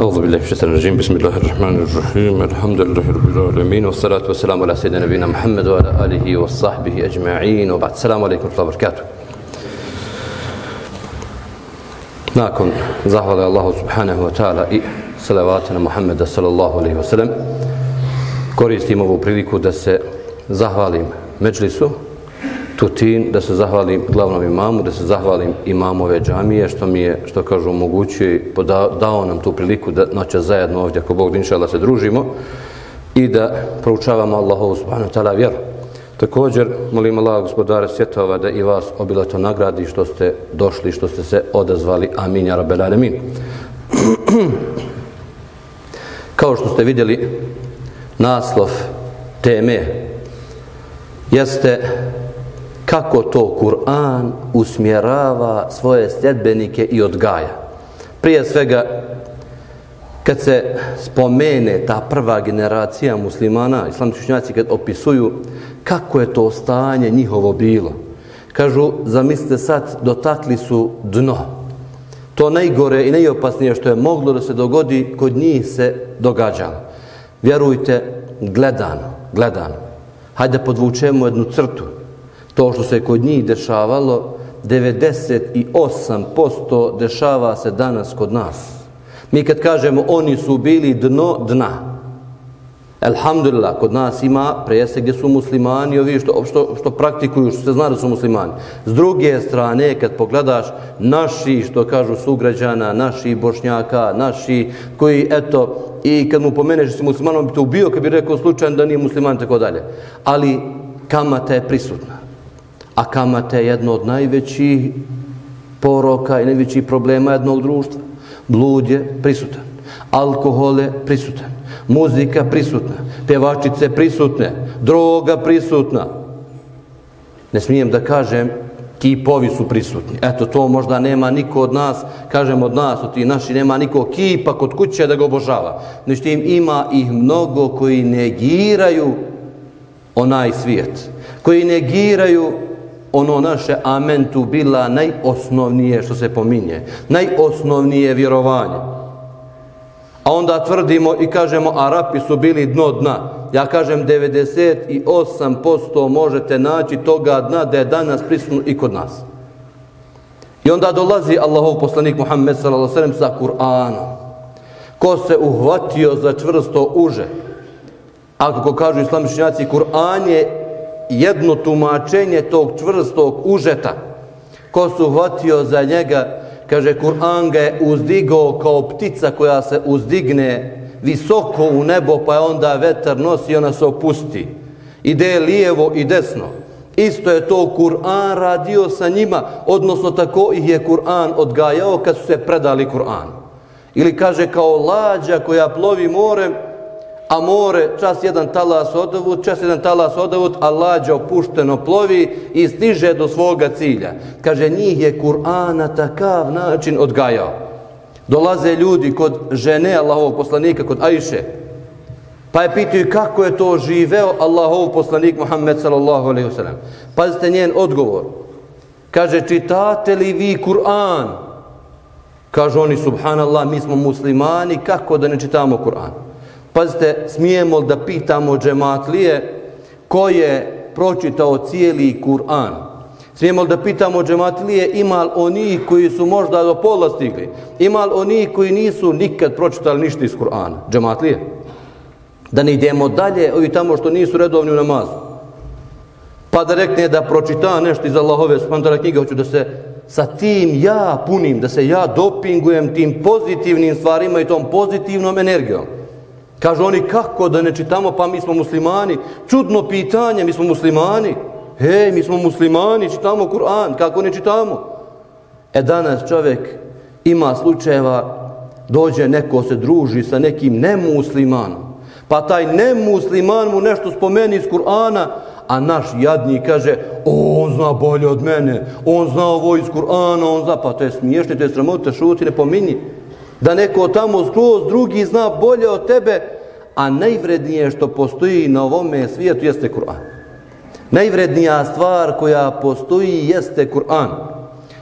أعوذ بالله من الشيطان الرجيم بسم الله الرحمن الرحيم الحمد لله رب العالمين والصلاة والسلام على سيدنا نبينا محمد وعلى آله وصحبه أجمعين وبعد السلام عليكم ورحمة الله وبركاته Nakon zahvale Allahu subhanahu wa ta'ala i salavata na Muhammeda sallallahu alaihi wa sallam koristim ovu priliku da se zahvalim Međlisu Tutin, da se zahvalim glavnom imamu, da se zahvalim imamove džamije, što mi je, što kažu, omogućio i dao nam tu priliku da noća zajedno ovdje, ako Bog dinša, da se družimo i da proučavamo Allahovu subhanahu ta'ala vjeru. Također, molim Allah, gospodara svjetova, da i vas obilato nagradi što ste došli, što ste se odazvali. Amin, ja rabbel alemin. Kao što ste vidjeli, naslov teme jeste kako to Kur'an usmjerava svoje sljedbenike i odgaja. Prije svega, kad se spomene ta prva generacija muslimana, islamski učenjaci kad opisuju kako je to stanje njihovo bilo, kažu, zamislite sad, dotakli su dno. To najgore i najopasnije što je moglo da se dogodi, kod njih se događalo. Vjerujte, gledano, gledano. Hajde podvučemo jednu crtu to što se kod njih dešavalo, 98% dešava se danas kod nas. Mi kad kažemo oni su bili dno dna, Alhamdulillah, kod nas ima prese gdje su muslimani, ovi što, što, što praktikuju, što se zna da su muslimani. S druge strane, kad pogledaš naši, što kažu sugrađana, naši bošnjaka, naši koji, eto, i kad mu pomeneš da si musliman, on bi te ubio kad bi rekao slučajno da nije musliman, tako dalje. Ali kamata je prisutna a kamate je jedno od najvećih poroka i najvećih problema jednog društva. Blud je prisutan, alkohol je prisutan, muzika prisutna, pevačice prisutne, droga prisutna. Ne smijem da kažem, kipovi su prisutni. Eto, to možda nema niko od nas, kažem od nas, od tih naši, nema niko kipa kod kuće da ga obožava. Znači, im ima ih mnogo koji negiraju onaj svijet, koji negiraju ono naše amentu bila najosnovnije što se pominje, najosnovnije vjerovanje. A onda tvrdimo i kažemo Arapi su bili dno dna. Ja kažem 98% možete naći toga dna da je danas prisutno i kod nas. I onda dolazi Allahov poslanik Muhammed sallallahu alejhi ve sellem sa Kur'anom. Ko se uhvatio za čvrsto uže? ako kako kažu islamičnjaci, Kur'an je jedno tumačenje tog čvrstog užeta. Ko su hvatio za njega kaže Kur'an ga je uzdigao kao ptica koja se uzdigne visoko u nebo pa je onda vetar nosi i ona se opusti. Ide lijevo i desno. Isto je to Kur'an radio sa njima odnosno tako ih je Kur'an odgajao kad su se predali Kur'an ili kaže kao lađa koja plovi morem a more čas jedan talas odavut, čas jedan talas odavut, a lađa opušteno plovi i stiže do svoga cilja. Kaže, njih je Kur'an na takav način odgajao. Dolaze ljudi kod žene Allahovog poslanika, kod Ajše, pa je pitaju kako je to živeo Allahov poslanik Muhammed sallallahu alaihi wasallam. Pazite njen odgovor. Kaže, čitate li vi Kur'an? Kažu oni, subhanallah, mi smo muslimani, kako da ne čitamo Kur'an? Pazite, smijemo da pitamo džematlije ko je pročitao cijeli Kur'an? Smijemo da pitamo džematlije ima li oni koji su možda do pola stigli? Ima li oni koji nisu nikad pročitali ništa iz Kur'ana? Džematlije? Da ne idemo dalje, ovi tamo što nisu redovni u namazu. Pa da rekne da pročita nešto iz Allahove spantara knjige, hoću da se sa tim ja punim, da se ja dopingujem tim pozitivnim stvarima i tom pozitivnom energijom. Kažu oni kako da ne čitamo pa mi smo muslimani. Čudno pitanje, mi smo muslimani. Hej, mi smo muslimani, čitamo Kur'an, kako ne čitamo? E danas čovjek ima slučajeva, dođe neko se druži sa nekim nemuslimanom. Pa taj nemusliman mu nešto spomeni iz Kur'ana, a naš jadni kaže, o, on zna bolje od mene, on zna ovo iz Kur'ana, on zna, pa to je smiješno, to je sramota, šuti, ne pominji da neko tamo skroz drugi zna bolje od tebe, a najvrednije što postoji na ovome svijetu jeste Kur'an. Najvrednija stvar koja postoji jeste Kur'an.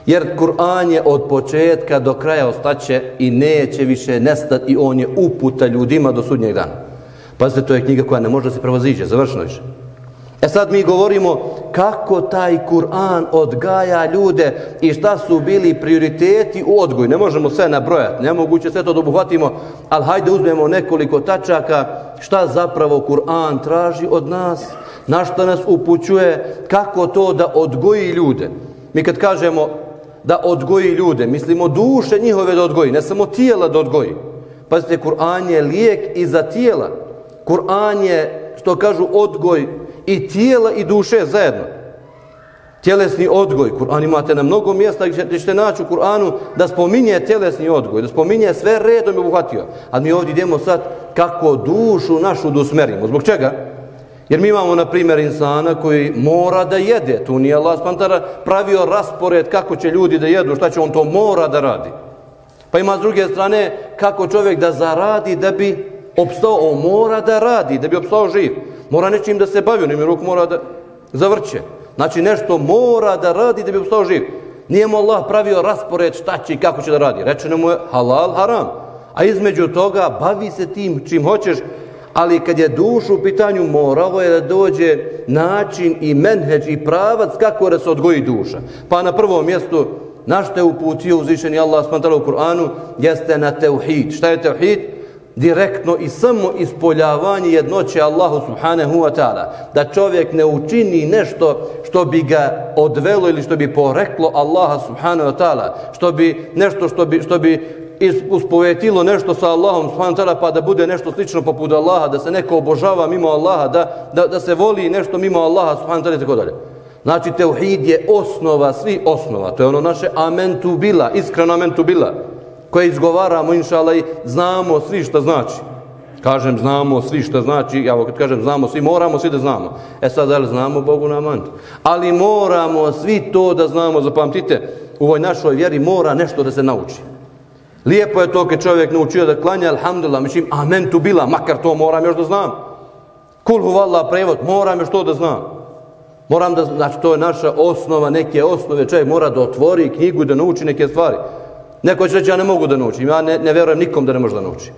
Jer Kur'an je od početka do kraja ostaće i neće više nestati i on je uputa ljudima do sudnjeg dana. Pazite, to je knjiga koja ne može da se prevoziđe, završeno više. E sad mi govorimo kako taj Kur'an odgaja ljude i šta su bili prioriteti u odgoju. Ne možemo sve nabrojati, nemoguće sve to dobuhvatimo, ali hajde uzmemo nekoliko tačaka šta zapravo Kur'an traži od nas, na šta nas upućuje, kako to da odgoji ljude. Mi kad kažemo da odgoji ljude, mislimo duše njihove da odgoji, ne samo tijela da odgoji. Pazite, Kur'an je lijek i za tijela. Kur'an je, što kažu, odgoj i tijela i duše zajedno. Tjelesni odgoj. Kur'an imate na mnogo mjesta gdje ćete naći u Kur'anu da spominje tjelesni odgoj, da spominje sve redom i obuhvatio. A mi ovdje idemo sad kako dušu našu da usmerimo. Zbog čega? Jer mi imamo, na primjer, insana koji mora da jede. Tu nije Allah spantara pravio raspored kako će ljudi da jedu, šta će on to mora da radi. Pa ima s druge strane kako čovjek da zaradi da bi opstao, on mora da radi, da bi opstao živ. Mora nečim da se bavi, onim ruk mora da zavrće. Znači nešto mora da radi da bi ostao živ. Nije mu Allah pravio raspored šta će i kako će da radi. Rečeno mu je halal, haram. A između toga bavi se tim čim hoćeš, ali kad je dušu u pitanju morao je da dođe način i menheđ i pravac kako da se odgoji duša. Pa na prvom mjestu na što je uputio uzvišeni Allah smantala u Kur'anu jeste na teuhid. Šta je teuhid? Direktno i samo ispoljavanje jednoće Allahu subhanahu wa ta'ala. Da čovjek ne učini nešto što bi ga odvelo ili što bi poreklo Allaha subhanahu wa ta'ala. Što bi nešto što bi, što bi uspovetilo nešto sa Allahom subhanahu wa ta'ala pa da bude nešto slično poput Allaha, da se neko obožava mimo Allaha, da, da, da se voli nešto mimo Allaha subhanahu wa ta'ala i tako dalje. Znači, teuhid je osnova, svi osnova. To je ono naše amen tu bila, iskreno amen tu bila koje izgovaramo, inša Allah, znamo svi što znači. Kažem, znamo svi što znači, ja kad kažem znamo svi, moramo svi da znamo. E sad, da znamo Bogu na mant. Ali moramo svi to da znamo, zapamtite, u ovoj našoj vjeri mora nešto da se nauči. Lijepo je to kad čovjek naučio da klanja, alhamdulillah, mislim, amen tu bila, makar to moram još da znam. Kul huvalla prevod, moram još to da znam. Moram da, znači, to je naša osnova, neke osnove, čovjek mora da otvori knjigu i da nauči neke stvari. Neko će reći, ja ne mogu da naučim, ja ne, ne vjerujem nikom da ne može da nauči.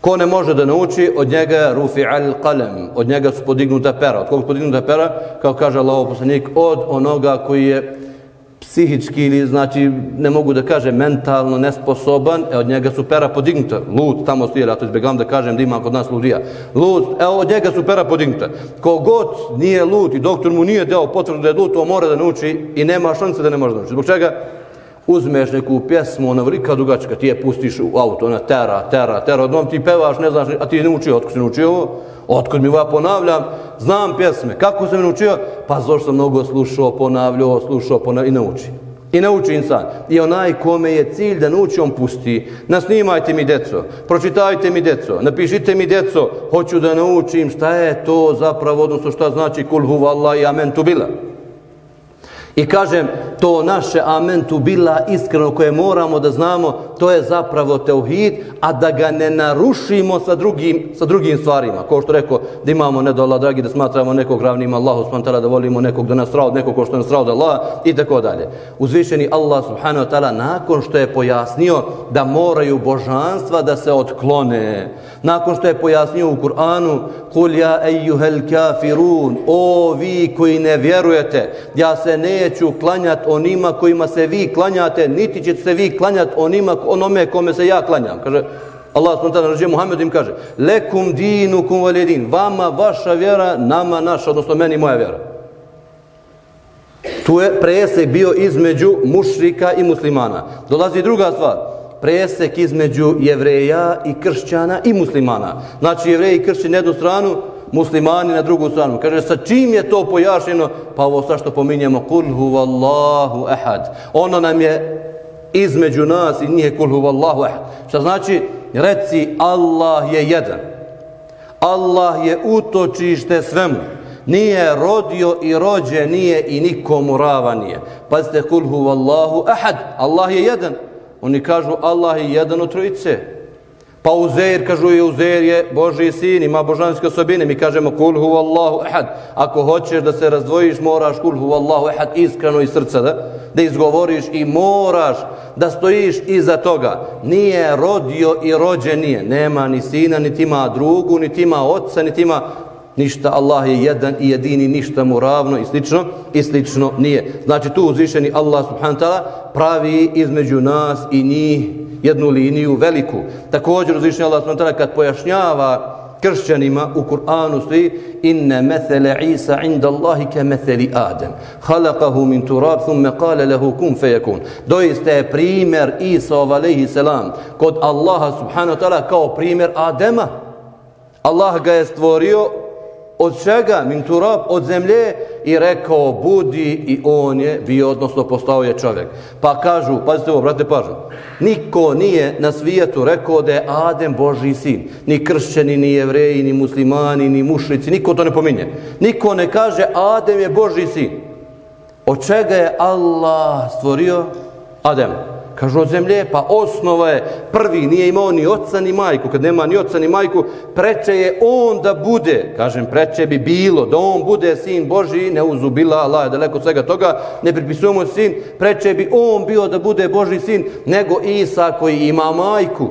Ko ne može da nauči, od njega rufi al qalem, od njega su podignuta pera. Od koga su podignuta pera, kao kaže Allah poslanik, od onoga koji je psihički ili znači ne mogu da kaže mentalno nesposoban, e od njega su pera podignuta. Lud tamo stoji, ja to izbjegavam da kažem da ima kod nas ludija. Lud, evo od njega su pera podignuta. Kogod nije lud i doktor mu nije dao potvrdu da je lud, to mora da nauči i nema šanse da ne može da nauči. Zbog čega? Uzmeš neku pjesmu, ona velika dugačka, ti je pustiš u auto, ona tera, tera, tera, odnom ti pevaš, ne znaš, a ti ne učio, otkud si naučio ovo? Otkud mi ja ponavljam, znam pjesme, kako sam naučio? Pa zašto sam mnogo slušao, ponavljao, slušao, ponavljao i nauči. I nauči insan. I onaj kome je cilj da nauči, on pusti. Nasnimajte mi deco, pročitajte mi deco, napišite mi deco, hoću da naučim šta je to zapravo, odnosno šta znači kul huvallah i amen tu bila. I kažem, to naše amen tu bila iskreno koje moramo da znamo, to je zapravo teuhid, a da ga ne narušimo sa drugim, sa drugim stvarima. Ko što rekao, da imamo ne do Allah, dragi, da smatramo nekog ravnim Allahu smantara, da volimo nekog da nas rao, nekog ko što nas rao da Allah, i tako dalje. Uzvišeni Allah subhanahu wa ta'ala, nakon što je pojasnio da moraju božanstva da se otklone, nakon što je pojasnio u Kur'anu, kul ja ejuhel kafirun, o vi koji ne vjerujete, ja se neću klanjat onima kojima se vi klanjate, niti ćete se vi klanjat onima, onome kome se ja klanjam. Kaže, Allah s.w.t. naređuje Muhammedu im kaže, lekum dinu kum valjedin, vama vaša vjera, nama naša, odnosno meni moja vjera. Tu je presek bio između mušrika i muslimana. Dolazi druga stvar, presek između jevreja i kršćana i muslimana. Znači jevreji i kršćani na jednu stranu, muslimani na drugu stranu. Kaže, sa čim je to pojašnjeno? Pa ovo sa što pominjemo, kul huvallahu ahad. Ono nam je između nas i nije kul huvallahu ahad. Šta znači? Reci, Allah je jedan. Allah je utočište svemu. Nije rodio i rođe nije i nikomu rava nije. Pazite, kul huvallahu ehad. Allah je jedan. Oni kažu, Allah je jedan u trojice. Pa Uzeir, kažu je Uzeir je Boži sin, ima božanske osobine. Mi kažemo kul hu Allahu ehad. Ako hoćeš da se razdvojiš, moraš kul hu Allahu ehad iskreno iz srca da, da izgovoriš i moraš da stojiš iza toga. Nije rodio i rođen nije. Nema ni sina, niti ima drugu, niti ima oca, niti ima ništa. Allah je jedan i jedini, ništa mu ravno i slično. I slično nije. Znači tu uzvišeni Allah subhanahu ta'ala pravi između nas i njih jednu liniju veliku. Također uzvišeni Allah subhanahu ta'ala kad pojašnjava kršćanima u Kur'anu stoji inne methele Isa inda Allahi ke metheli Adem. Halakahu min turab thumme kale lehu kum fejekun. doista je primjer Isa alaihi selam kod Allaha subhanahu ta'ala kao primjer Adema. Allah ga je stvorio od čega? Min turab, od zemlje i rekao budi i on je bio, odnosno postao je čovjek. Pa kažu, pazite ovo, brate, pažu, niko nije na svijetu rekao da je Adem Boži sin. Ni kršćani, ni jevreji, ni muslimani, ni mušrici, niko to ne pominje. Niko ne kaže Adem je Boži sin. Od čega je Allah stvorio Adem? Kažu od zemlje, pa osnova je prvi, nije imao ni oca ni majku. Kad nema ni oca ni majku, preče je on da bude, kažem, preče bi bilo, da on bude sin Boži, ne uzubila Allah, daleko svega toga, ne pripisujemo sin, preče bi on bio da bude Boži sin, nego Isa koji ima majku.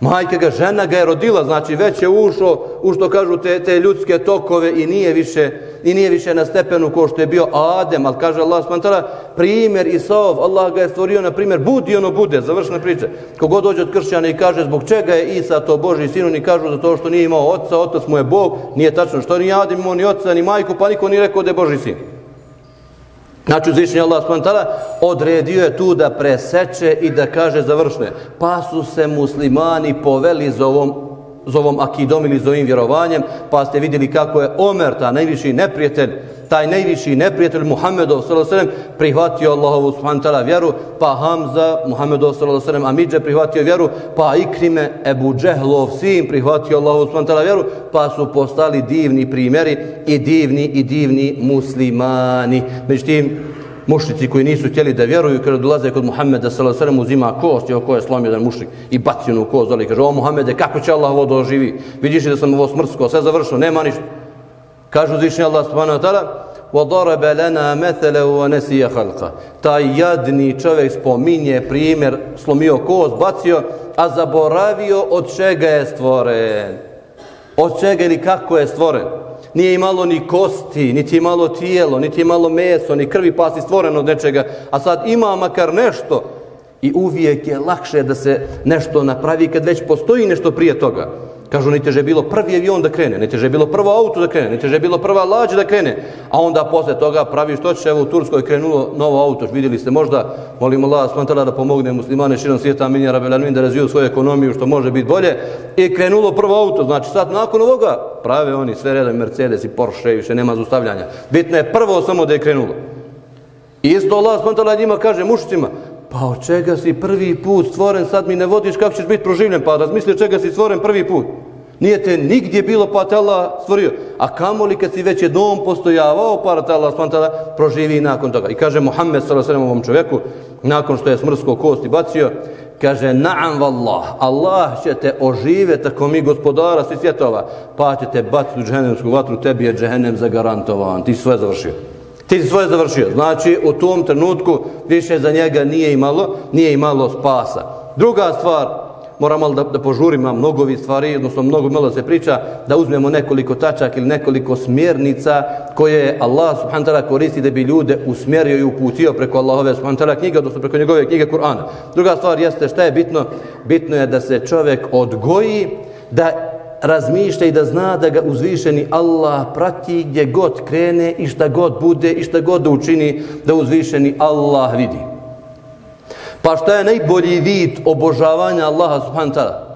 Majka ga, žena ga je rodila, znači već je ušao, u što kažu te, te ljudske tokove i nije više i nije više na stepenu ko što je bio Adem, ali kaže Allah smantara, primjer Isaov, Allah ga je stvorio na primjer, budi ono bude, završna priča. Kogod dođe od kršćana i kaže zbog čega je Isa to Boži sinu, ni kažu za to što nije imao oca, otac mu je Bog, nije tačno što ni Adem imao ni oca, ni majku, pa niko nije rekao da je Boži sin. Znači uzvišenje Allah s.w.t. odredio je tu da preseče i da kaže završne. Pa su se muslimani poveli za ovom, zovom akidom ili zovim vjerovanjem, pa ste vidjeli kako je Omer, ta najviši neprijatelj, taj najviši neprijatelj Muhammedov s.a.v. prihvatio Allahovu s.w.t. vjeru, pa Hamza, Muhammedov s.a.v. Amidže prihvatio vjeru, pa Ikrime, Ebu Džehlov sin prihvatio Allahovu s.w.t. vjeru, pa su postali divni primjeri i divni i divni muslimani. Međutim, mušnici koji nisu htjeli da vjeruju, kada dolaze kod Muhammeda s.a.v. uzima kost i oko je slomio jedan mušnik i bacio u kost, ali kaže, o Muhammede, kako će Allah ovo doživi? Vidiš da sam ovo smrsko, sve završeno, nema ništa. Kažu zvišnji Allah subhanahu wa ta'ala وَضَرَبَ لَنَا مَثَلَ وَنَسِيَ خَلْقَ Taj jadni čovjek spominje primjer, slomio kost, bacio, a zaboravio od čega je stvoren. Od čega ili kako je stvoren. Nije imalo ni kosti, niti imalo tijelo, niti imalo meso, ni krvi, pa si stvoren od nečega. A sad ima makar nešto i uvijek je lakše da se nešto napravi kad već postoji nešto prije toga. Kažu, najteže je bilo prvi avion da krene, najteže je bilo prvo auto da krene, najteže je bilo prva lađa da krene. A onda posle toga pravi što će, evo u Turskoj krenulo novo auto, vidjeli ste možda, molim Allah smantala da pomogne muslimane širom svijeta, amin ja rabel da razviju svoju ekonomiju što može biti bolje. I krenulo prvo auto, znači sad nakon ovoga prave oni sve redom Mercedes i Porsche, više nema zustavljanja. Bitno je prvo samo da je krenulo. I isto Allah smantala njima kaže mušicima, Pa od čega si prvi put stvoren, sad mi ne vodiš kako ćeš biti proživljen, pa razmisli od čega si stvoren prvi put. Nije te nigdje bilo pa te Allah stvorio. A kamo li kad si već jednom postojavao pa te Allah spantala proživi nakon toga. I kaže Muhammed s.a.v. ovom čovjeku, nakon što je smrsko kosti bacio, kaže naam vallah, Allah će te oživjeti ako mi gospodara svi svjetova, pa će te baciti u džehennemsku vatru, tebi je džehennem zagarantovan, ti sve završio. Ti si svoje završio. Znači, u tom trenutku više za njega nije imalo, nije imalo spasa. Druga stvar, moram malo da, da požurim, imam mnogo ovih stvari, odnosno mnogo malo se priča, da uzmemo nekoliko tačak ili nekoliko smjernica koje Allah subhanahu ta'ala koristi da bi ljude usmjerio i uputio preko Allahove subhanahu ta'ala knjige, odnosno preko njegove knjige Kur'ana. Druga stvar jeste šta je bitno? Bitno je da se čovjek odgoji, da razmišlja i da zna da ga uzvišeni Allah prati gdje god krene i šta god bude i šta god da učini da uzvišeni Allah vidi. Pa šta je najbolji vid obožavanja Allaha subhanahu ta'ala?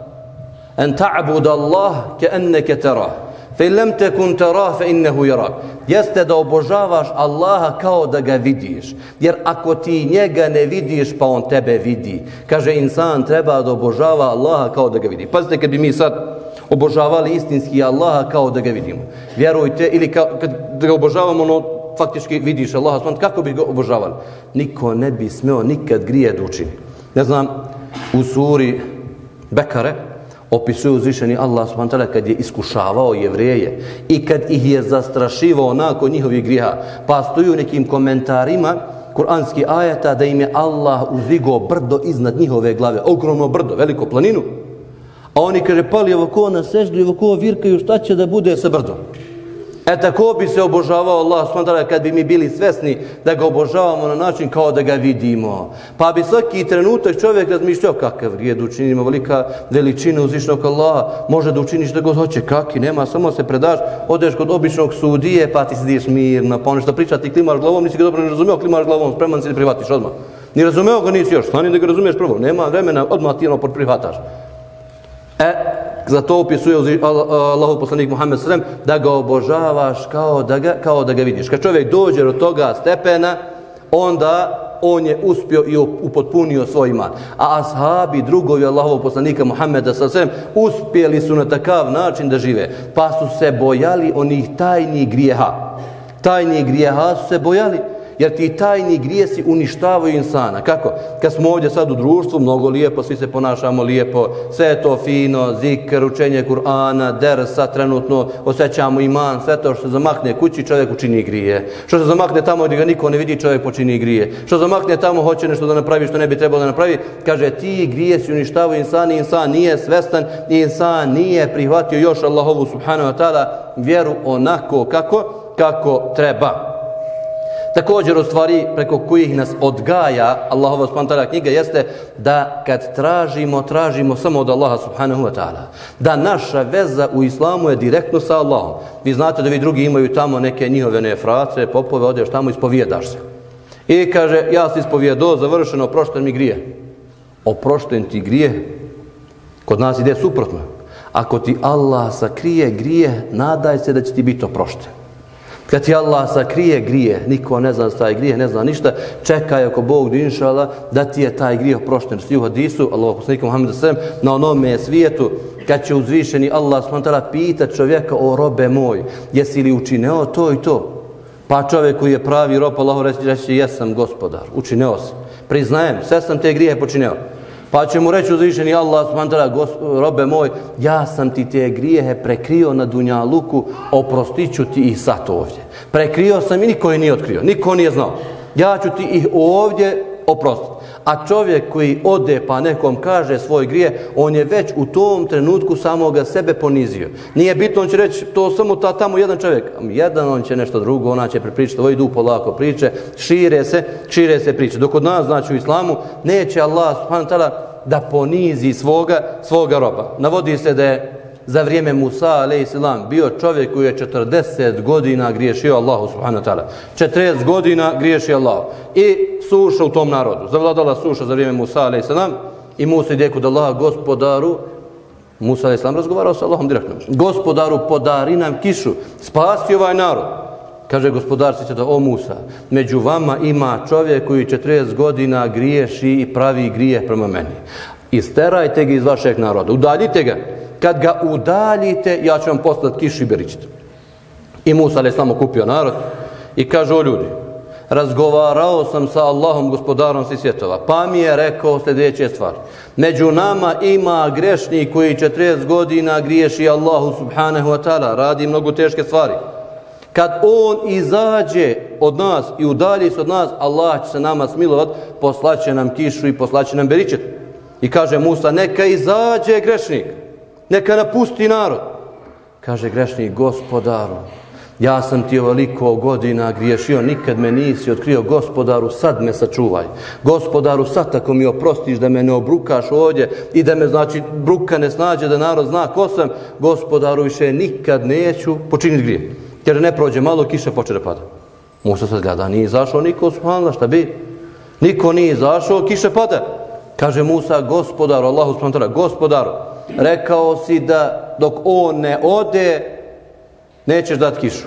En ta'bud Allah ke enneke tera. Fe lem tekun tera fe innehu jarak. Jeste da obožavaš Allaha kao da ga vidiš. Jer ako ti njega ne vidiš, pa on tebe vidi. Kaže, insan treba da obožava Allaha kao da ga vidi. Pazite, kad bi mi sad obožavali istinski Allaha kao da ga vidimo. Vjerujte, ili kao, kad da ga obožavamo, ono, faktički vidiš Allaha, sman, kako bi ga obožavali? Niko ne bi smeo nikad grije da učini. Ne znam, u suri Bekare, opisuje uzvišeni Allah subhanahu kad je iskušavao jevreje i kad ih je zastrašivao nakon njihovih griha. Pa stoju nekim komentarima kuranski ajata da im je Allah uzigao brdo iznad njihove glave, ogromno brdo, veliko planinu. A oni kaže, pali ovako na seždu, ovako virkaju, šta će da bude sa brdom? E tako bi se obožavao Allah SWT kad bi mi bili svesni da ga obožavamo na način kao da ga vidimo. Pa bi svaki trenutak čovjek razmišljao kakav vrijed učinimo, velika veličina uzvišnog Allaha, može da učiniš da god hoće, kaki, nema, samo se predaš, odeš kod običnog sudije, pa ti sidiš mirno, pa ono nešto priča, ti klimaš glavom, nisi ga dobro ne razumio, klimaš glavom, spreman si da prihvatiš odmah. Ni razumeo ga nisi još, stani da ga razumiješ prvo, nema vremena, odmah ti ono prihvataš. E, za to opisuje Allahov poslanik Muhammed sallam da ga obožavaš kao da ga, kao da ga vidiš. Kad čovjek dođe do toga stepena, onda on je uspio i upotpunio svoj iman. A ashabi, drugovi Allahovog poslanika Muhammeda sallam, uspjeli su na takav način da žive. Pa su se bojali onih tajnih grijeha. Tajnih grijeha su se bojali jer ti tajni grijesi uništavaju insana. Kako? Kad smo ovdje sad u društvu, mnogo lijepo, svi se ponašamo lijepo, sve je to fino, zikr, učenje Kur'ana, dersa, trenutno osjećamo iman, sve to što se zamakne kući, čovjek učini grije. Što se zamakne tamo gdje ga niko ne vidi, čovjek počini grije. Što se zamakne tamo, hoće nešto da napravi što ne bi trebalo da napravi, kaže ti grijesi uništavaju insana insan nije svestan insan nije prihvatio još Allahovu subhanahu wa ta'ala vjeru onako kako, kako treba. Također u stvari preko kojih nas odgaja Allahova subhanahu knjiga jeste da kad tražimo, tražimo samo od Allaha subhanahu wa ta'ala. Da naša veza u islamu je direktno sa Allahom. Vi znate da vi drugi imaju tamo neke njihove nefratre, popove, odeš tamo i ispovijedaš se. I kaže, ja se ispovijedo, završeno, oprošten mi grije. Oprošten ti grije? Kod nas ide suprotno. Ako ti Allah sakrije grije, nadaj se da će ti biti oprošten. Kad ti Allah sakrije grije, niko ne zna taj grije, ne zna ništa, čekaj ako Bog di inšala da ti je taj grije prošten. Svi u hadisu, Allah poslanika Muhammeda sallam, na onome svijetu, kad će uzvišeni Allah s.w.t. pita čovjeka o robe moj, jesi li učineo to i to? Pa čovjek koji je pravi rob, Allah reći, reći jesam gospodar, učineo sam. Priznajem, sve sam te grije počineo. Pa će mu reći uzvišeni Allah, smantara, robe moj, ja sam ti te grijehe prekrio na dunja luku, oprostiću ti ih sad ovdje. Prekrio sam i niko je nije otkrio, niko nije znao. Ja ću ti ih ovdje oprostiti. A čovjek koji ode pa nekom kaže svoj grije, on je već u tom trenutku samoga sebe ponizio. Nije bitno, on će reći, to samo ta, tamo jedan čovjek. Jedan, on će nešto drugo, ona će prepričati, ovo idu polako priče, šire se, šire se priče. Dok od nas, znači u islamu, neće Allah, da ponizi svoga, svoga roba. Navodi se da je za vrijeme Musa a.s. bio čovjek koji je 40 godina griješio Allahu subhanahu wa ta'ala. 40 godina griješio Allah. I suša u tom narodu. Zavladala suša za vrijeme Musa a.s. I Musa ide kod Allaha gospodaru. Musa a.s. razgovarao sa Allahom direktno. Gospodaru podari nam kišu. Spasi ovaj narod. Kaže gospodar se da o Musa, među vama ima čovjek koji 40 godina griješi i pravi grije prema meni. Isterajte ga iz vašeg naroda, udaljite ga kad ga udaljite, ja ću vam poslati kišu i beričite. I Musa je samo kupio narod i kaže o ljudi, razgovarao sam sa Allahom gospodarom svih svjetova, pa mi je rekao sljedeće stvari. Među nama ima grešnik koji 40 godina griješi Allahu subhanahu wa ta'ala, radi mnogo teške stvari. Kad on izađe od nas i udalji se od nas, Allah će se nama smilovat, poslaće nam kišu i poslaće nam beričet. I kaže Musa, neka izađe grešnik neka napusti narod. Kaže grešni gospodaru, ja sam ti ovoliko godina griješio, nikad me nisi otkrio gospodaru, sad me sačuvaj. Gospodaru, sad tako mi oprostiš da me ne obrukaš ovdje i da me, znači, bruka ne snađe, da narod zna ko sam, gospodaru, više nikad neću počiniti grije. Jer ne prođe malo, kiša počne da pada. Musa sad gleda, nije izašao niko, subhanallah, šta bi? Niko nije izašao, kiša pada. Kaže Musa, gospodaru, Allahu subhanahu gospodaru, rekao si da dok on ne ode, nećeš dati kišu.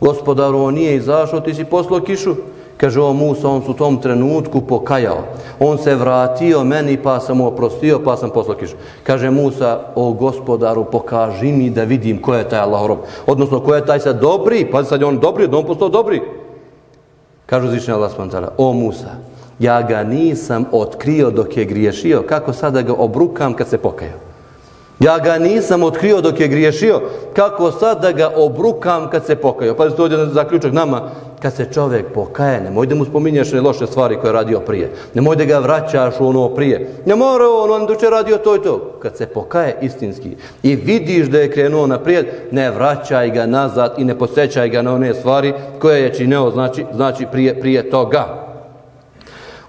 Gospodaru, on nije izašao, ti si poslao kišu. Kaže o Musa, on su u tom trenutku pokajao. On se vratio meni pa sam mu oprostio pa sam poslao kišu. Kaže Musa, o gospodaru, pokaži mi da vidim ko je taj Allah rob. Odnosno, ko je taj sad dobri, pa sad je on dobri, da on postao dobri. Kaže zvišnja Allah spantara, o Musa, ja ga nisam otkrio dok je griješio, kako sada ga obrukam kad se pokajao. Ja ga nisam otkrio dok je griješio, kako sad da ga obrukam kad se pokajao. Pa to je zaključak nama, kad se čovjek pokaje, nemoj da mu spominješ ne loše stvari koje je radio prije. Nemoj da ga vraćaš u ono prije. Ne mora on, on duče radio to i to. Kad se pokaje istinski i vidiš da je krenuo naprijed, ne vraćaj ga nazad i ne posjećaj ga na one stvari koje je čineo, znači, znači prije, prije toga.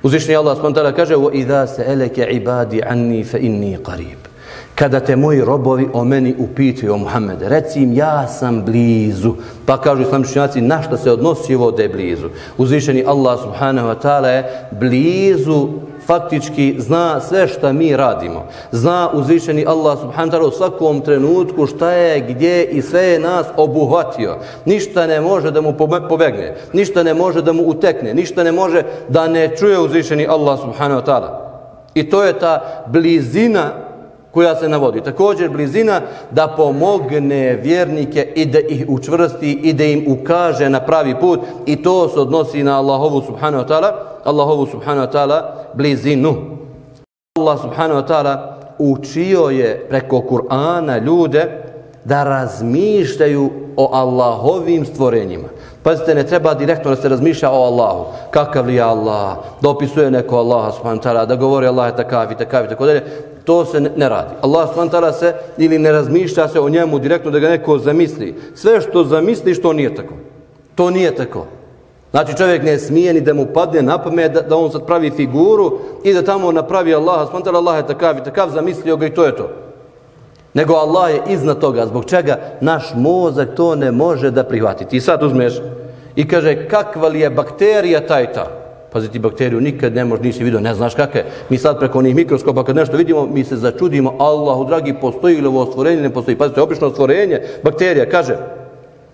Uzvišnji Allah s.w.t. kaže وَإِذَا سَأَلَكَ عِبَادِ عَنِّي فَإِنِّي قَرِيبٌ kada te moji robovi o meni upitaju o Muhammede, reci im ja sam blizu. Pa kažu islamičnjaci, na što se odnosi ovo da je blizu? Uzvišeni Allah subhanahu wa ta'ala je blizu faktički zna sve što mi radimo. Zna uzvišeni Allah subhanahu wa ta'ala u svakom trenutku šta je, gdje i sve je nas obuhvatio. Ništa ne može da mu pobegne, ništa ne može da mu utekne, ništa ne može da ne čuje uzvišeni Allah subhanahu wa ta'ala. I to je ta blizina koja se navodi. Također blizina da pomogne vjernike i da ih učvrsti i da im ukaže na pravi put i to se odnosi na Allahovu subhanahu wa ta'ala Allahovu subhanahu wa ta'ala blizinu. Allah subhanahu wa ta'ala učio je preko Kur'ana ljude da razmišljaju o Allahovim stvorenjima. Pazite, ne treba direktno da se razmišlja o Allahu. Kakav li je Allah? Da opisuje neko Allaha subhanahu wa ta'ala, da govori Allah je takav i takav i tako dalje to se ne radi. Allah subhanahu se ili ne razmišlja se o njemu direktno da ga neko zamisli. Sve što zamisli što nije tako. To nije tako. Znači čovjek ne smije ni da mu padne na pamet da, da on sad pravi figuru i da tamo napravi Allah, subhanahu Allah je takav i takav zamislio ga i to je to. Nego Allah je iznad toga, zbog čega naš mozak to ne može da prihvatiti. I sad uzmeš i kaže kakva li je bakterija taj ta. Paziti, bakteriju nikad ne možeš, nisi vidio, ne znaš kakve. Mi sad preko onih mikroskopa, kad nešto vidimo, mi se začudimo, Allahu dragi, postoji li ovo stvorenje, ne postoji. Pazite, obično stvorenje, bakterija, kaže,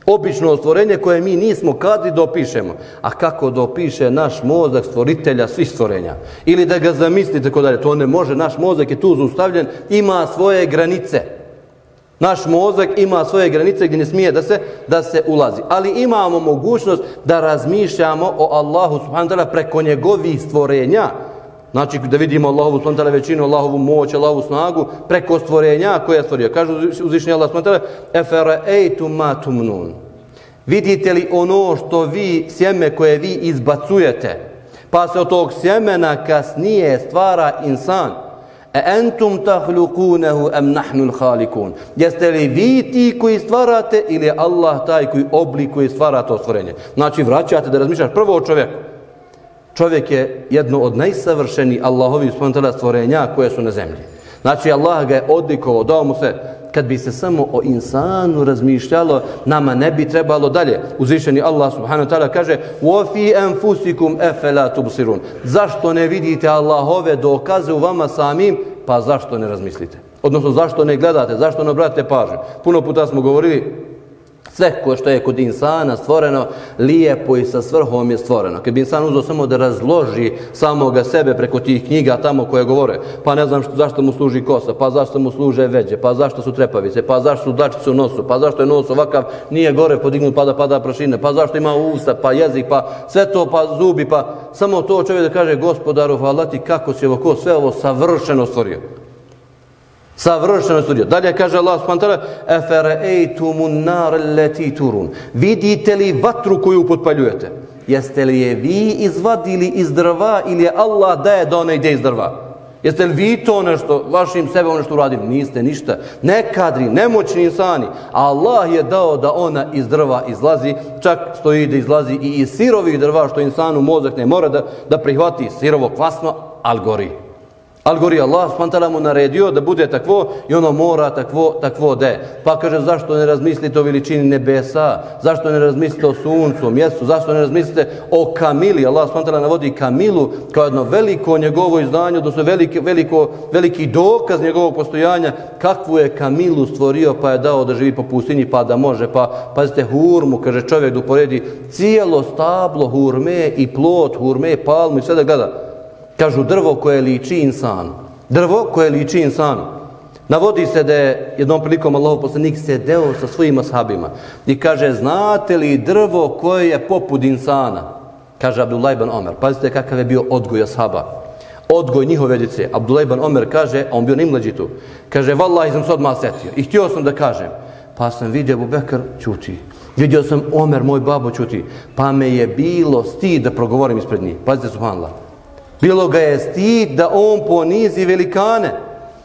obično stvorenje koje mi nismo kadri da opišemo. A kako da opiše naš mozak stvoritelja svih stvorenja? Ili da ga zamislite, tako dalje, to ne može, naš mozak je tu zaustavljen, ima svoje granice. Naš mozak ima svoje granice gdje ne smije da se da se ulazi. Ali imamo mogućnost da razmišljamo o Allahu subhanahu wa preko njegovih stvorenja. Znači da vidimo Allahovu subhanahu wa većinu, Allahovu moć, Allahovu snagu preko stvorenja koje je stvorio. Kaže uzvišeni Allah subhanahu wa ta'ala ma tumnun. Vidite li ono što vi, sjeme koje vi izbacujete, pa se od tog sjemena kasnije stvara insan. E entum tahlukunehu em nahnu halikun. Jeste li vi ti koji stvarate ili je Allah taj koji oblikuje stvara to stvorenje? Znači vraćate da razmišljaš prvo o čovjeku. Čovjek je jedno od najsavršenijih Allahovih spontana stvorenja koje su na zemlji. Znači Allah ga je odlikovao, dao mu se kad bi se samo o insanu razmišljalo, nama ne bi trebalo dalje. Uzvišeni Allah subhanahu wa ta'ala kaže وَفِي أَنفُسِكُمْ أَفَلَا تُبْصِرُونَ Zašto ne vidite Allahove dokaze u vama samim? Pa zašto ne razmislite? Odnosno, zašto ne gledate? Zašto ne obratite pažnju? Puno puta smo govorili Sve ko što je kod insana stvoreno, lijepo i sa svrhom je stvoreno. Kad bi insan uzao samo da razloži samoga sebe preko tih knjiga tamo koje govore, pa ne znam što, zašto mu služi kosa, pa zašto mu služe veđe, pa zašto su trepavice, pa zašto su dačice u nosu, pa zašto je nos ovakav, nije gore podignut pa da pada prašine, pa zašto ima usta, pa jezik, pa sve to, pa zubi, pa samo to čovjek da kaže gospodaru, hvala ti kako si ovo ko sve ovo savršeno stvorio. Savršeno studio. Dalje kaže Allah subhanahu wa ta'ala: "Afara'aytumun nar allati turun." Vidite li vatru koju potpaljujete? Jeste li je vi izvadili iz drva ili je Allah daje da ona ide iz drva? Jeste li vi to nešto, vašim sebe ono što uradili? Niste ništa. Nekadri, nemoćni insani. Allah je dao da ona iz drva izlazi, čak stoji da izlazi i iz sirovih drva, što insanu mozak ne mora da, da prihvati sirovo kvasno, ali gori. Algori Allah spantala mu naredio da bude takvo i ono mora takvo, takvo de. Pa kaže zašto ne razmislite o veličini nebesa, zašto ne razmislite o suncu, o mjestu, zašto ne razmislite o Kamili. Allah spantala navodi Kamilu kao jedno veliko njegovo izdanje, odnosno veliko, veliko, veliki dokaz njegovog postojanja, kakvu je Kamilu stvorio pa je dao da živi po pustinji pa da može. Pa pazite hurmu, kaže čovjek da uporedi cijelo stablo hurme i plot hurme, palmu i sve da gleda. Kažu drvo koje liči insanu. Drvo koje liči insanu. Navodi se da je jednom prilikom Allahov poslanik sedeo sa svojim ashabima i kaže, znate li drvo koje je poput insana? Kaže Abdullah ibn Omer. Pazite kakav je bio odgoj ashaba. odgoj njihove djece. Abdullah ibn Omer kaže, a on bio najmlađi tu, kaže, vallahi sam se odmah setio. I htio sam da kažem, pa sam vidio Abu Bekr, čuti. Vidio sam Omer, moj babo, čuti. Pa me je bilo stid da progovorim ispred njih. Pazite, subhanallah. Bilo ga je stid da on ponizi velikane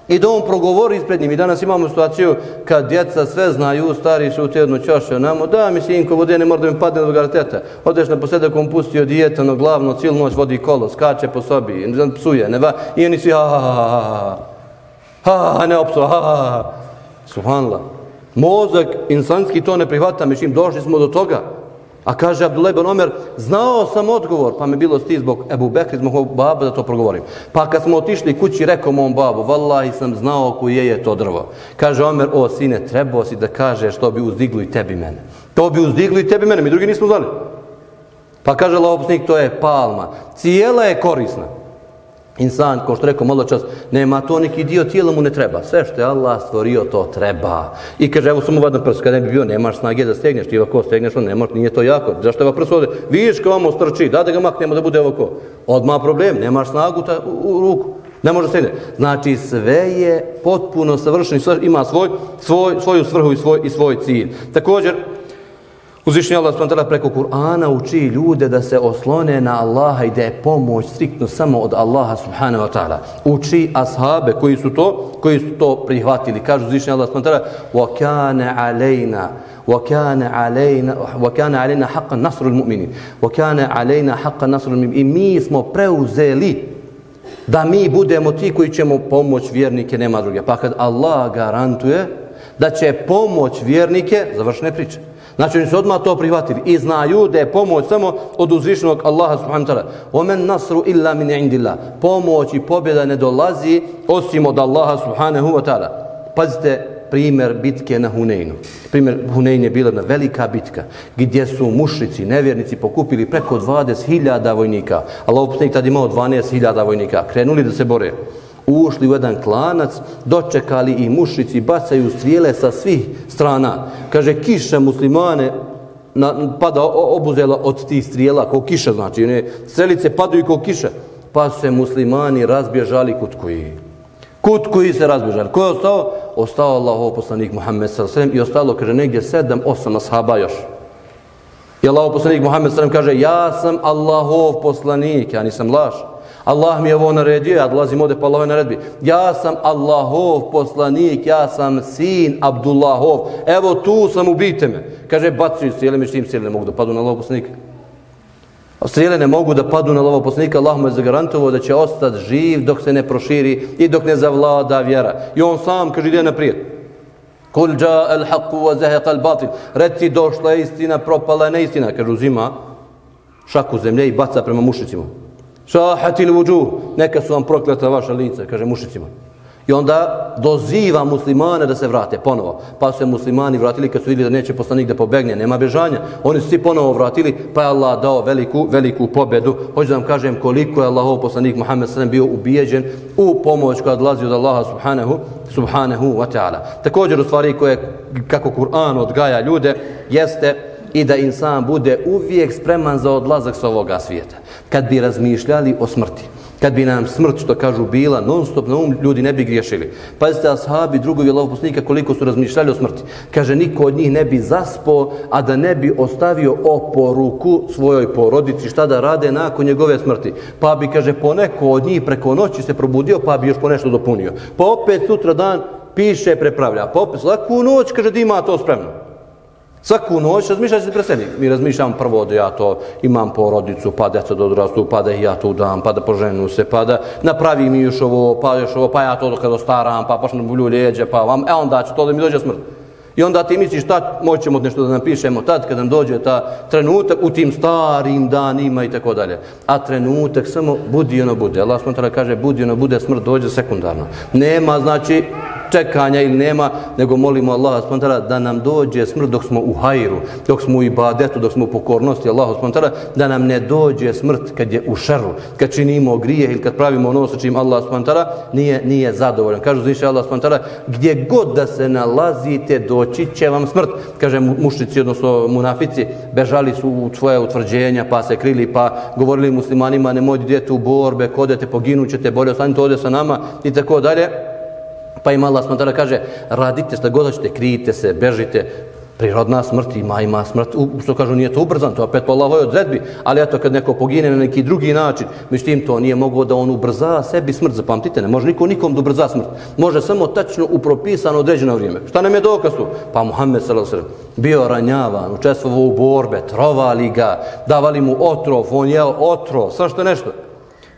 i da on progovori ispred njim. I danas imamo situaciju kad djeca sve znaju, stari su u tjednu čašu, namo, da mi sinko vode, ne mora da mi padne od garateta. Odeš na posljedak, on pustio dijeta na glavno, cijelu noć vodi kolo, skače po sobi, ne psuje, ne va, i oni svi, ha, ha, ha, ha, ha, ha, ne opsu, ha, ha, ha, subhanallah. Mozak insanski to ne prihvata, mišljim, došli smo do toga. A kaže Abdullah ibn Omer, znao sam odgovor, pa me bilo sti zbog Ebu Bekri, zbog mojeg baba da to progovorim. Pa kad smo otišli kući, rekao mom babu, vallahi sam znao koje je to drvo. Kaže Omer, o sine, trebao si da kaže što bi uzdiglo i tebi mene. To bi uzdiglo i tebi mene, mi drugi nismo znali. Pa kaže Allah, to je palma. Cijela je korisna. Insan, kao što rekao malo čas, nema to neki dio tijela mu ne treba. Sve što je Allah stvorio, to treba. I kaže, evo sam vadan prst, kada ne bi bio, nemaš snage da stegneš, ti ovako stegneš, on nemaš, nije to jako. Zašto je ova prst ovdje? Vidiš kao vamo strči, da da ga maknemo da bude ovako. Odmah problem, nemaš snagu ta, u, u, ruku. Ne može stegne. Znači, sve je potpuno savršeno, ima svoj, svoj, svoju svrhu i svoj, i svoj cilj. Također, Uzvišnji Allah s.w.t. preko Kur'ana uči ljude da se oslone na Allaha i da je pomoć striktno samo od Allaha subhanahu wa ta'ala. Uči ashabe koji su to, koji su to prihvatili. Kažu uzvišnji Allah s.w.t. وَكَانَ عَلَيْنَا وَكَانَ عَلَيْنَا وَكَانَ عَلَيْنَا حَقَّ نَصْرُ الْمُؤْمِنِينَ وَكَانَ عَلَيْنَا حَقَّ نَصْرُ الْمُؤْمِنِينَ I mi smo preuzeli da mi budemo ti koji ćemo pomoć vjernike, nema druge. Pa kad Allah garantuje da će pomoć vjernike, završne priče, Znači oni su odmah to prihvatili i znaju da je pomoć samo od uzvišenog Allaha subhanahu wa ta'ala. Omen nasru illa min indillah. Pomoć i pobjeda ne dolazi osim od Allaha subhanahu wa ta'ala. Pazite primjer bitke na Huneinu. Primjer Hunein je bila na velika bitka gdje su mušrici, nevjernici pokupili preko 20.000 vojnika. Allah upustnik tada imao 12.000 vojnika. Krenuli da se bore ušli u jedan klanac, dočekali i mušici, bacaju strijele sa svih strana. Kaže, kiša muslimane na, pada obuzela od tih strijela, kao kiša, znači, one strelice padaju kao kiša. Pa se muslimani razbježali kut koji. Kut koji se razbježali. Ko je ostao? Ostao Allah, poslanik Muhammed s.a.v. i ostalo, kaže, negdje sedam, osam ashaba još. I Allah, poslanik Muhammed s.a.v. kaže, ja sam Allahov poslanik, ja nisam laš. Allah mi je ovo naredio, ja dolazim ovdje po Allahove naredbi. Ja sam Allahov poslanik, ja sam sin Abdullahov. Evo tu sam, ubijte me. Kaže, bacuju strijele, mi štim strijele ne mogu da padu na Allahov poslanika. A strijele ne mogu da padu na Allahov poslanika, Allah mu je zagarantovao da će ostati živ dok se ne proširi i dok ne zavlada vjera. I on sam kaže, ide naprijed. Kul ja al haqu wa zahaqa al batil. Reci došla je istina, propala je neistina. Kaže, uzima šaku zemlje i baca prema mušicima. Šahatil vuđu, neka su vam prokleta vaša lica, kaže mušicima. I onda doziva muslimane da se vrate ponovo. Pa su se muslimani vratili kad su vidjeli da neće poslanik da pobegne, nema bežanja. Oni su svi ponovo vratili, pa je Allah dao veliku, veliku pobedu. Hoću da vam kažem koliko je Allahov poslanik Muhammed sallam bio ubijeđen u pomoć koja odlazi od Allaha subhanahu, subhanahu wa ta'ala. Također u stvari koje, kako Kur'an odgaja ljude, jeste i da insan bude uvijek spreman za odlazak s ovoga svijeta. Kad bi razmišljali o smrti, kad bi nam smrt, što kažu, bila non stop na um, ljudi ne bi griješili. Pazite, ashabi, drugovi Allahov poslanika, koliko su razmišljali o smrti. Kaže, niko od njih ne bi zaspo, a da ne bi ostavio oporuku svojoj porodici, šta da rade nakon njegove smrti. Pa bi, kaže, poneko od njih preko noći se probudio, pa bi još po nešto dopunio. Pa opet sutra dan piše, prepravlja. Pa opet, svaku noć, kaže, da ima to spremno. Svaku noć razmišljaj se pre sebi. Mi razmišljam prvo da ja to imam porodicu, pa djeca da odrastu, pa da ja to dam, pa da poženu se, pa da napravi mi još ovo, pa još ovo, pa ja to kada ostaram, pa počnem bulju lijeđe, pa vam, e onda će to da mi dođe smrt. I onda ti misliš tad moćemo nešto da napišemo tad kad nam dođe ta trenutak u tim starim danima i tako dalje. A trenutak samo budi ono bude. Allah smo kaže budi ono bude smrt dođe sekundarno. Nema znači čekanja ili nema, nego molimo Allaha spontara da nam dođe smrt dok smo u hajru, dok smo u ibadetu, dok smo u pokornosti Allaha spontara, da nam ne dođe smrt kad je u šeru, kad činimo grije ili kad pravimo ono sa čim Allah spontara, nije, nije zadovoljan. Kažu zviše Allah spontara, gdje god da se nalazite, doći će vam smrt. Kaže mušnici, odnosno munafici, bežali su u tvoje utvrđenja, pa se krili, pa govorili muslimanima, nemojte djete u borbe, kodete, poginućete, bolje ostanite ovdje sa nama i tako dalje. Pa im Allah smantara kaže, radite što god hoćete, krijite se, bežite, prirodna smrt ima, ima smrt, u, što kažu nije to ubrzan, to opet po Allahoj odredbi, ali eto kad neko pogine na neki drugi način, međutim to nije mogao da on ubrza sebi smrt, zapamtite, ne može niko nikom da ubrza smrt, može samo tačno u propisano određeno vrijeme. Šta nam je dokaz tu? Pa Muhammed s.a.v. bio ranjavan, učestvovao u borbe, trovali ga, davali mu otrov, on jeo otrov, svašta što nešto.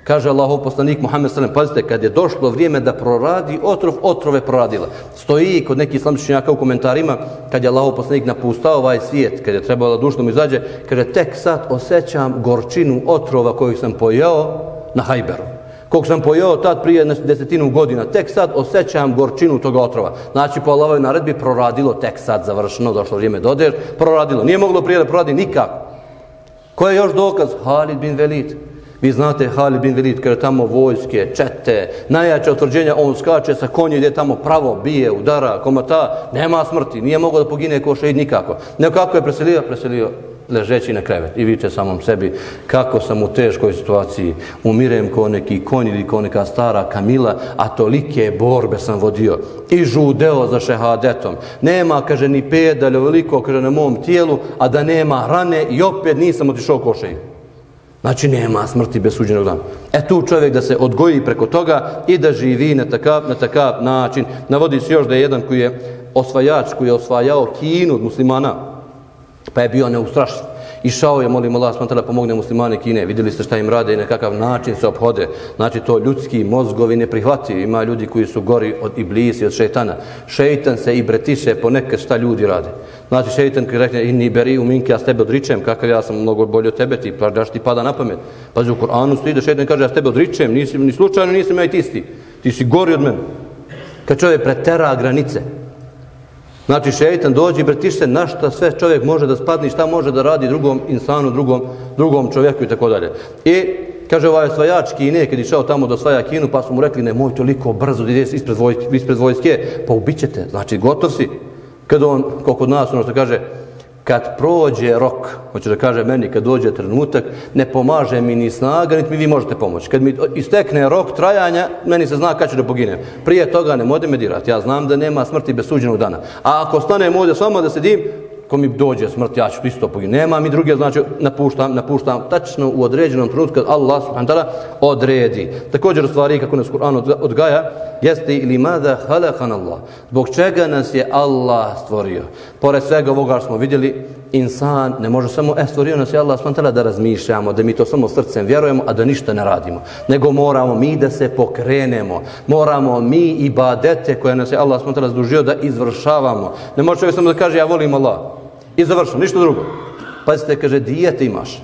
Kaže Allahov poslanik Muhammed sallam, pazite, kad je došlo vrijeme da proradi otrov, otrove proradila. Stoji kod nekih islamičnjaka u komentarima, kad je Allahov poslanik napustao ovaj svijet, kad je trebalo da dušno mu izađe, kaže, tek sad osjećam gorčinu otrova koju sam pojeo na hajberu. Kog sam pojeo tad prije desetinu godina, tek sad osjećam gorčinu toga otrova. Znači, po Allahovoj naredbi proradilo, tek sad završeno, došlo vrijeme dodir, proradilo. Nije moglo prije da proradi nikako. Ko je još dokaz? Halid bin Velid. Vi znate Halid bin Velid, kada tamo vojske, čete, najjače otvrđenja, on skače sa konje, gdje tamo pravo bije, udara, komata, nema smrti, nije mogao da pogine ko šeid nikako. Nego kako je preselio? Preselio ležeći na krevet i viče samom sebi kako sam u teškoj situaciji, umirem ko neki konj ili ko neka stara kamila, a tolike borbe sam vodio i žudeo za šehadetom. Nema, kaže, ni pedalja veliko, kaže, na mom tijelu, a da nema rane i opet nisam otišao ko šeid. Znači nema smrti bez suđenog dana. E tu čovjek da se odgoji preko toga i da živi na takav, na takav način. Navodi se još da je jedan koji je osvajač, koji je osvajao kinu od muslimana, pa je bio neustrašen. Išao je, molim Allah, smantala, pomogne muslimane Kine. Vidjeli ste šta im rade i na kakav način se obhode. Znači, to ljudski mozgovi ne prihvati. Ima ljudi koji su gori od iblisi, od šeitana. Šeitan se i bretiše ponekad šta ljudi rade. Znači, šeitan koji rekne, inni beri u minke, ja s tebe odričem, kakav ja sam mnogo bolje od tebe, ti, pa daš ti pada na pamet. Pazi, u Koranu stoji da šeitan kaže, ja s tebe odričem, nisi, ni slučajno nisam ja i ti isti. Ti si gori od mene. Kad čovjek pretera granice, Znači šeitan dođe i bretiš se na šta sve čovjek može da spadni, šta može da radi drugom insanu, drugom, drugom čovjeku i tako dalje. I kaže ovaj osvajač Kine, kad išao tamo do osvaja Kinu, pa su mu rekli nemoj toliko brzo da ideš ispred vojske, ispred vojske, pa ubićete, znači gotov si. Kad on, koliko od nas, ono što kaže, kad prođe rok, hoće da kaže meni, kad dođe trenutak, ne pomaže mi ni snaga, niti mi vi možete pomoći. Kad mi istekne rok trajanja, meni se zna kad ću da poginem. Prije toga ne mode me dirati. Ja znam da nema smrti bez suđenog dana. A ako stanem ovdje s vama da sedim, ko mi dođe smrt, ja ću isto poginu. Nema mi druge, znači napuštam, napuštam tačno u određenom trenutku kad Allah subhanahu ta'ala odredi. Također stvari kako nas Kur'an odgaja, jeste ili mada halakan Allah. Zbog čega nas je Allah stvorio? Pored svega ovoga smo vidjeli, insan ne može samo, e, stvorio nas je Allah subhanahu ta'ala da razmišljamo, da mi to samo srcem vjerujemo, a da ništa ne radimo. Nego moramo mi da se pokrenemo. Moramo mi ibadete koje nas je Allah subhanahu ta'ala zdužio da izvršavamo. Ne može čovjek samo da kaže ja volim Allah. I završeno, ništa drugo. Pazite, kaže, dijete imaš.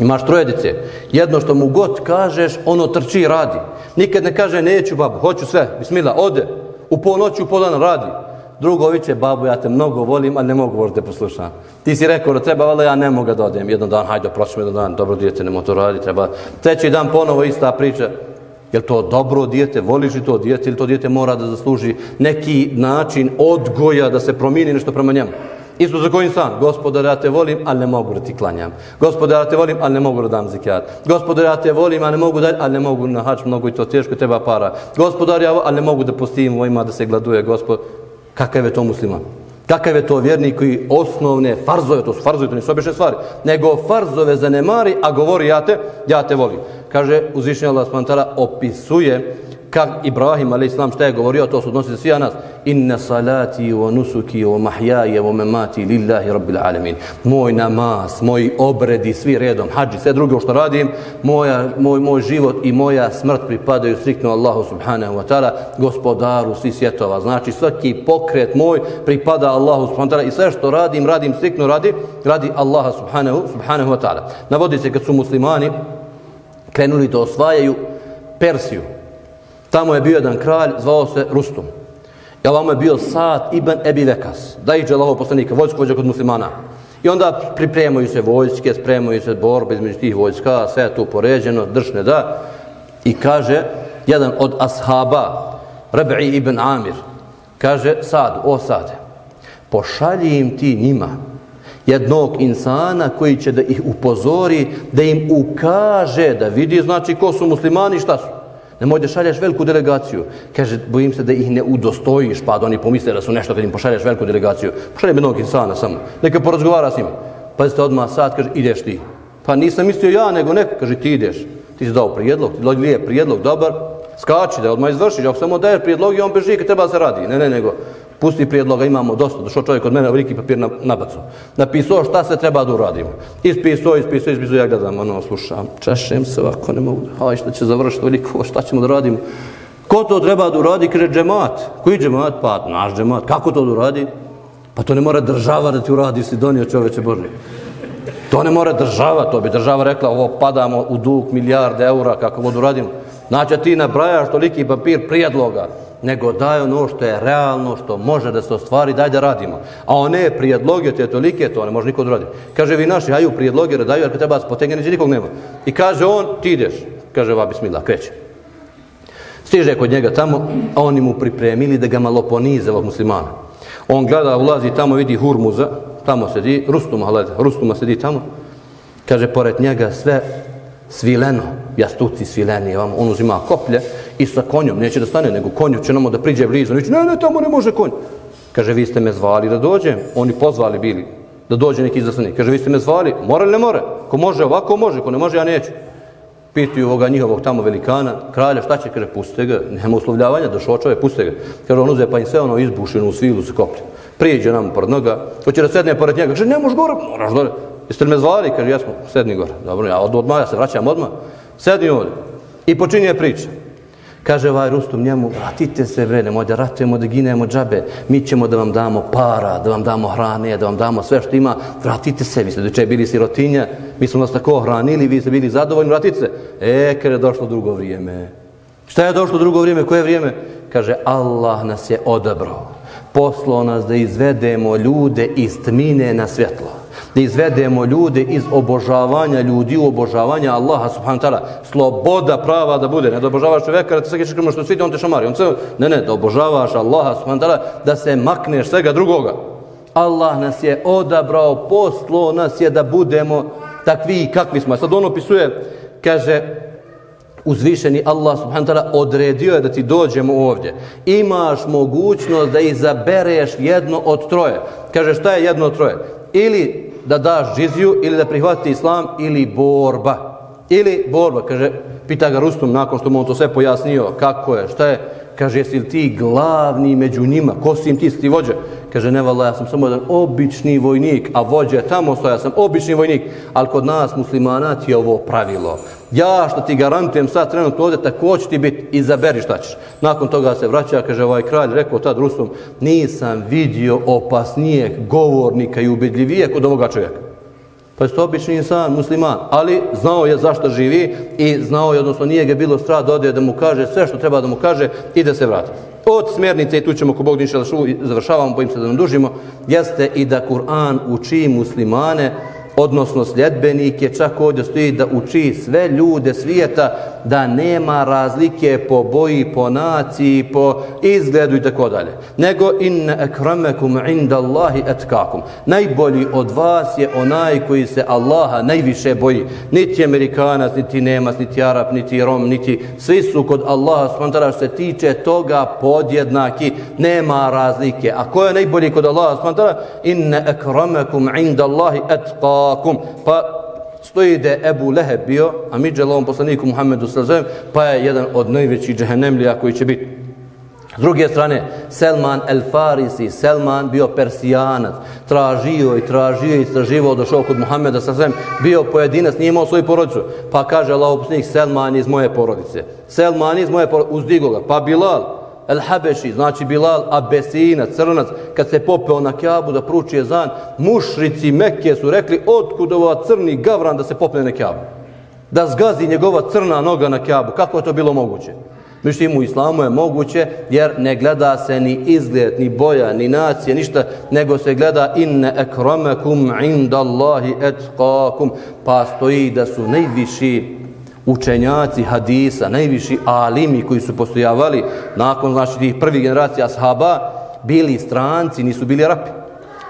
Imaš trojedice. Jedno što mu god kažeš, ono trči i radi. Nikad ne kaže, neću babu, hoću sve. Bismila, ode. U pol u pol dana radi. Drugo viće, babu, ja te mnogo volim, a ne mogu možda te poslušati. Ti si rekao da treba, ali ja ne mogu da odem. Jedan dan, hajde, prosim jedan dan, dobro dijete, nemo to radi, treba. Treći dan, ponovo ista priča. Je to dobro dijete, voliš li to dijete ili to dijete mora da zasluži neki način odgoja da se promijeni nešto prema njemu? Isto za koji insan, gospodar, ja te volim, ali ne mogu da ti klanjam. Gospodar, ja te volim, ali ne mogu da dam zikjat. Gospodar, ja te volim, ali ne mogu da, ali ne mogu na hač, mnogo i to teško, treba para. Gospodar, ja, ali ne mogu da postim ovima da se gladuje, gospod. Kakav je to musliman? Kakav je to vjernik koji osnovne farzove, to su farzove, to nisu obične stvari, nego farzove zanemari, a govori ja te, ja te volim. Kaže, uzvišnji Allah spantala opisuje kak Ibrahim a.s. šta je govorio, to se odnosi za svija nas. Inna salati wa nusuki wa mahjaje wa memati lillahi rabbil alamin. Moj namaz, moji obredi, svi redom, hađi, sve drugo što radim, moja, moj, moj život i moja smrt pripadaju striktno Allahu subhanahu wa ta'ala, gospodaru svi svjetova. Znači svaki pokret moj pripada Allahu subhanahu wa ta'ala i sve što radim, radim striktno radi, radi Allaha subhanahu, subhanahu wa ta'ala. Navodi se kad su muslimani krenuli da osvajaju Persiju, Tamo je bio jedan kralj, zvao se Rustum. Ja ovamo je bio Sad ibn Ebi Vekas, da iđe Allahov poslanika, vojsko vođa kod muslimana. I onda pripremaju se vojske, spremaju se borbe između tih vojska, sve je tu poređeno, držne da. I kaže, jedan od ashaba, Rabi ibn Amir, kaže, Sad, o Sade, pošalji im ti njima jednog insana koji će da ih upozori, da im ukaže, da vidi znači ko su muslimani šta su. Nemoj da šalješ veliku delegaciju. Kaže, bojim se da ih ne udostojiš, pa da oni pomisle da su nešto kad im pošalješ veliku delegaciju. Pošalje jednog insana samo. Neka porazgovara s njima. Pazite odmah sad, kaže, ideš ti. Pa nisam mislio ja, nego neko, kaže, ti ideš. Ti si dao prijedlog, ti je prijedlog, dobar, skači da odmah izvršiš. Ako samo daje prijedlog i on beži kad treba se radi. Ne, ne, nego, pusti prijedloga, imamo dosta. Došao čovjek od mene, veliki papir na, nabacu. Napisao šta se treba da uradimo. Ispisao, ispisao, ispisao, ja gledam, ono, slušam, češem se ovako, ne mogu, haj, što će završiti veliko, šta ćemo da radimo? Ko to treba da uradi? Kaže, džemat. Koji džemat? Pa, naš džemat. Kako to da uradi? Pa to ne mora država da ti uradi, si donio čoveče Bože. To ne mora država, to bi država rekla, ovo padamo u dug milijarde eura, kako god radimo. Znači, ti nabrajaš toliki papir prijedloga, nego daj ono što je realno, što može da se ostvari, daj da radimo. A one prijedloge, te tolike, to ne može niko da radi. Kaže, vi naši, haju prijedloge, da daju, jer treba se potegne, neće nikog nema. I kaže on, ti ideš. Kaže, va, bismila, kreće. Stiže kod njega tamo, a oni mu pripremili da ga malo ponize ovog muslimana. On gleda, ulazi tamo, vidi Hurmuza, tamo sedi, Rustuma, gleda, Rustuma sedi tamo. Kaže, pored njega sve svileno, jastuci svileni, vam, on uzima koplje i sa konjom, neće da stane, nego konju će namo da priđe blizu, neće, ne, ne, tamo ne može konj. Kaže, vi ste me zvali da dođem, oni pozvali bili da dođe neki izaslanik. Kaže, vi ste me zvali, mora li ne more? Ko može ovako, može, ko ne može, ja neću. Pitaju ovoga njihovog tamo velikana, kralja, šta će, kaže, puste ga, nema uslovljavanja, došao čovjek, puste ga. Kaže, on uze pa im sve ono izbušeno u svilu se koplje. Prijeđe nam pored noga, hoće da sedne pored njega, kaže, ne možeš gore, moraš gore. Jeste li me zvali? Kaže, jesmo, sedni gore. Dobro, ja od odmah, ja se vraćam odmah. Sedni ovdje. I počinje priča. Kaže ovaj Rustum njemu, vratite se bre, nemoj da ratujemo, da ginemo džabe, mi ćemo da vam damo para, da vam damo hrane, da vam damo sve što ima, vratite se, vi ste doče bili sirotinja, mi smo nas tako hranili, vi ste bili zadovoljni, vratite se. E, kada je došlo drugo vrijeme. Šta je došlo drugo vrijeme, koje vrijeme? Kaže, Allah nas je odabrao, poslao nas da izvedemo ljude iz tmine na svjetlo da izvedemo ljude iz obožavanja ljudi u obožavanja Allaha subhanahu ta'ala. Sloboda prava da bude, ne da obožavaš čovjeka, da ti svaki škrmo što svidi, on te šamari. On se, ne, ne, da obožavaš Allaha subhanahu ta'ala, da se makneš svega drugoga. Allah nas je odabrao, poslo nas je da budemo takvi kakvi smo. Sad on opisuje, kaže, uzvišeni Allah subhanahu ta'ala odredio je da ti dođemo ovdje. Imaš mogućnost da izabereš jedno od troje. Kaže, šta je jedno od troje? Ili da daš džiziju ili da prihvati islam ili borba. Ili borba, kaže, pita ga Rustum nakon što mu on to sve pojasnio, kako je, šta je, kaže, jesi li ti glavni među njima, ko si im ti, si ti vođa? Kaže, ne vala, ja sam samo jedan obični vojnik, a vođa je tamo stoja, ja sam obični vojnik, ali kod nas muslimana ti je ovo pravilo. Ja što ti garantujem sad trenutno ovdje, tako će ti biti, izaberi šta ćeš. Nakon toga se vraća, kaže ovaj kralj, rekao tad Rusom, nisam vidio opasnijeg govornika i ubedljivije kod ovoga čovjeka. Pa je to obični insan, musliman, ali znao je zašto živi i znao je, odnosno nije ga bilo strah da ode da mu kaže sve što treba da mu kaže i da se vrati. Od smjernice, i tu ćemo ko Bog ništa završavamo, bojim se da nam dužimo, jeste i da Kur'an uči muslimane odnosno sljedbenike, čak ovdje stoji da uči sve ljude svijeta da nema razlike po boji, po naciji, po izgledu i tako dalje. Nego inna akramakum inda Allahi etkakum. Najbolji od vas je onaj koji se Allaha najviše boji. Niti Amerikanac, niti Nemac, niti Arab, niti Rom, niti svi su kod Allaha spontara što se tiče toga podjednaki. Nema razlike. A ko je najbolji kod Allaha spontara? Inna akramakum inda Allahi etkakum. Pa stoji da je Ebu Leheb bio, a mi dželovom poslaniku Muhammedu Srazem, pa je jedan od najvećih džehennemlija koji će biti. S druge strane, Selman el Farisi, Selman bio persijanac, tražio i tražio i traživo, došao kod Muhammeda Srazem, bio pojedinac, nije imao svoju porodicu. Pa kaže Allah poslanik, Selman iz moje porodice. Selman iz moje porodice, uzdigo ga. Pa Bilal, El Habeši, znači Bilal Abesina, crnac, kad se popeo na Kjabu da pruči zan, mušrici Mekke su rekli, otkud ova crni gavran da se popne na Kjabu? Da zgazi njegova crna noga na Kjabu, kako je to bilo moguće? Međutim, u islamu je moguće jer ne gleda se ni izgled, ni boja, ni nacije, ništa, nego se gleda inne ekramekum inda Allahi etkakum, pa stoji da su najviši učenjaci hadisa, najviši alimi koji su postojavali nakon znači, tih prvih generacija ashaba, bili stranci, nisu bili arapi.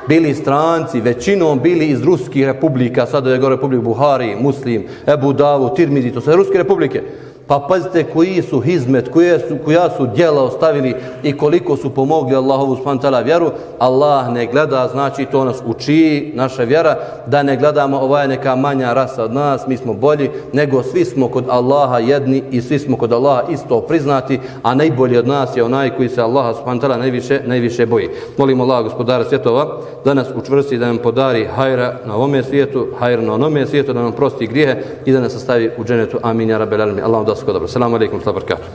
Bili stranci, većinom bili iz ruskih republika, sada je gore republik Buhari, Muslim, Ebu Davu, Tirmizi, to sve ruske republike. Pa pazite koji su hizmet, koje su, koja su djela ostavili i koliko su pomogli Allahovu spantala vjeru. Allah ne gleda, znači to nas uči, naša vjera, da ne gledamo ova je neka manja rasa od nas, mi smo bolji, nego svi smo kod Allaha jedni i svi smo kod Allaha isto priznati, a najbolji od nas je onaj koji se Allaha spantala najviše, najviše boji. Molim Allah, gospodara svjetova, da nas učvrsti, da nam podari hajra na ovome svijetu, hajra na onome svijetu, da nam prosti grijehe i da nas sastavi u dženetu. Amin, ja rabel alami. Allah da السلام عليكم ورحمة الله وبركاته.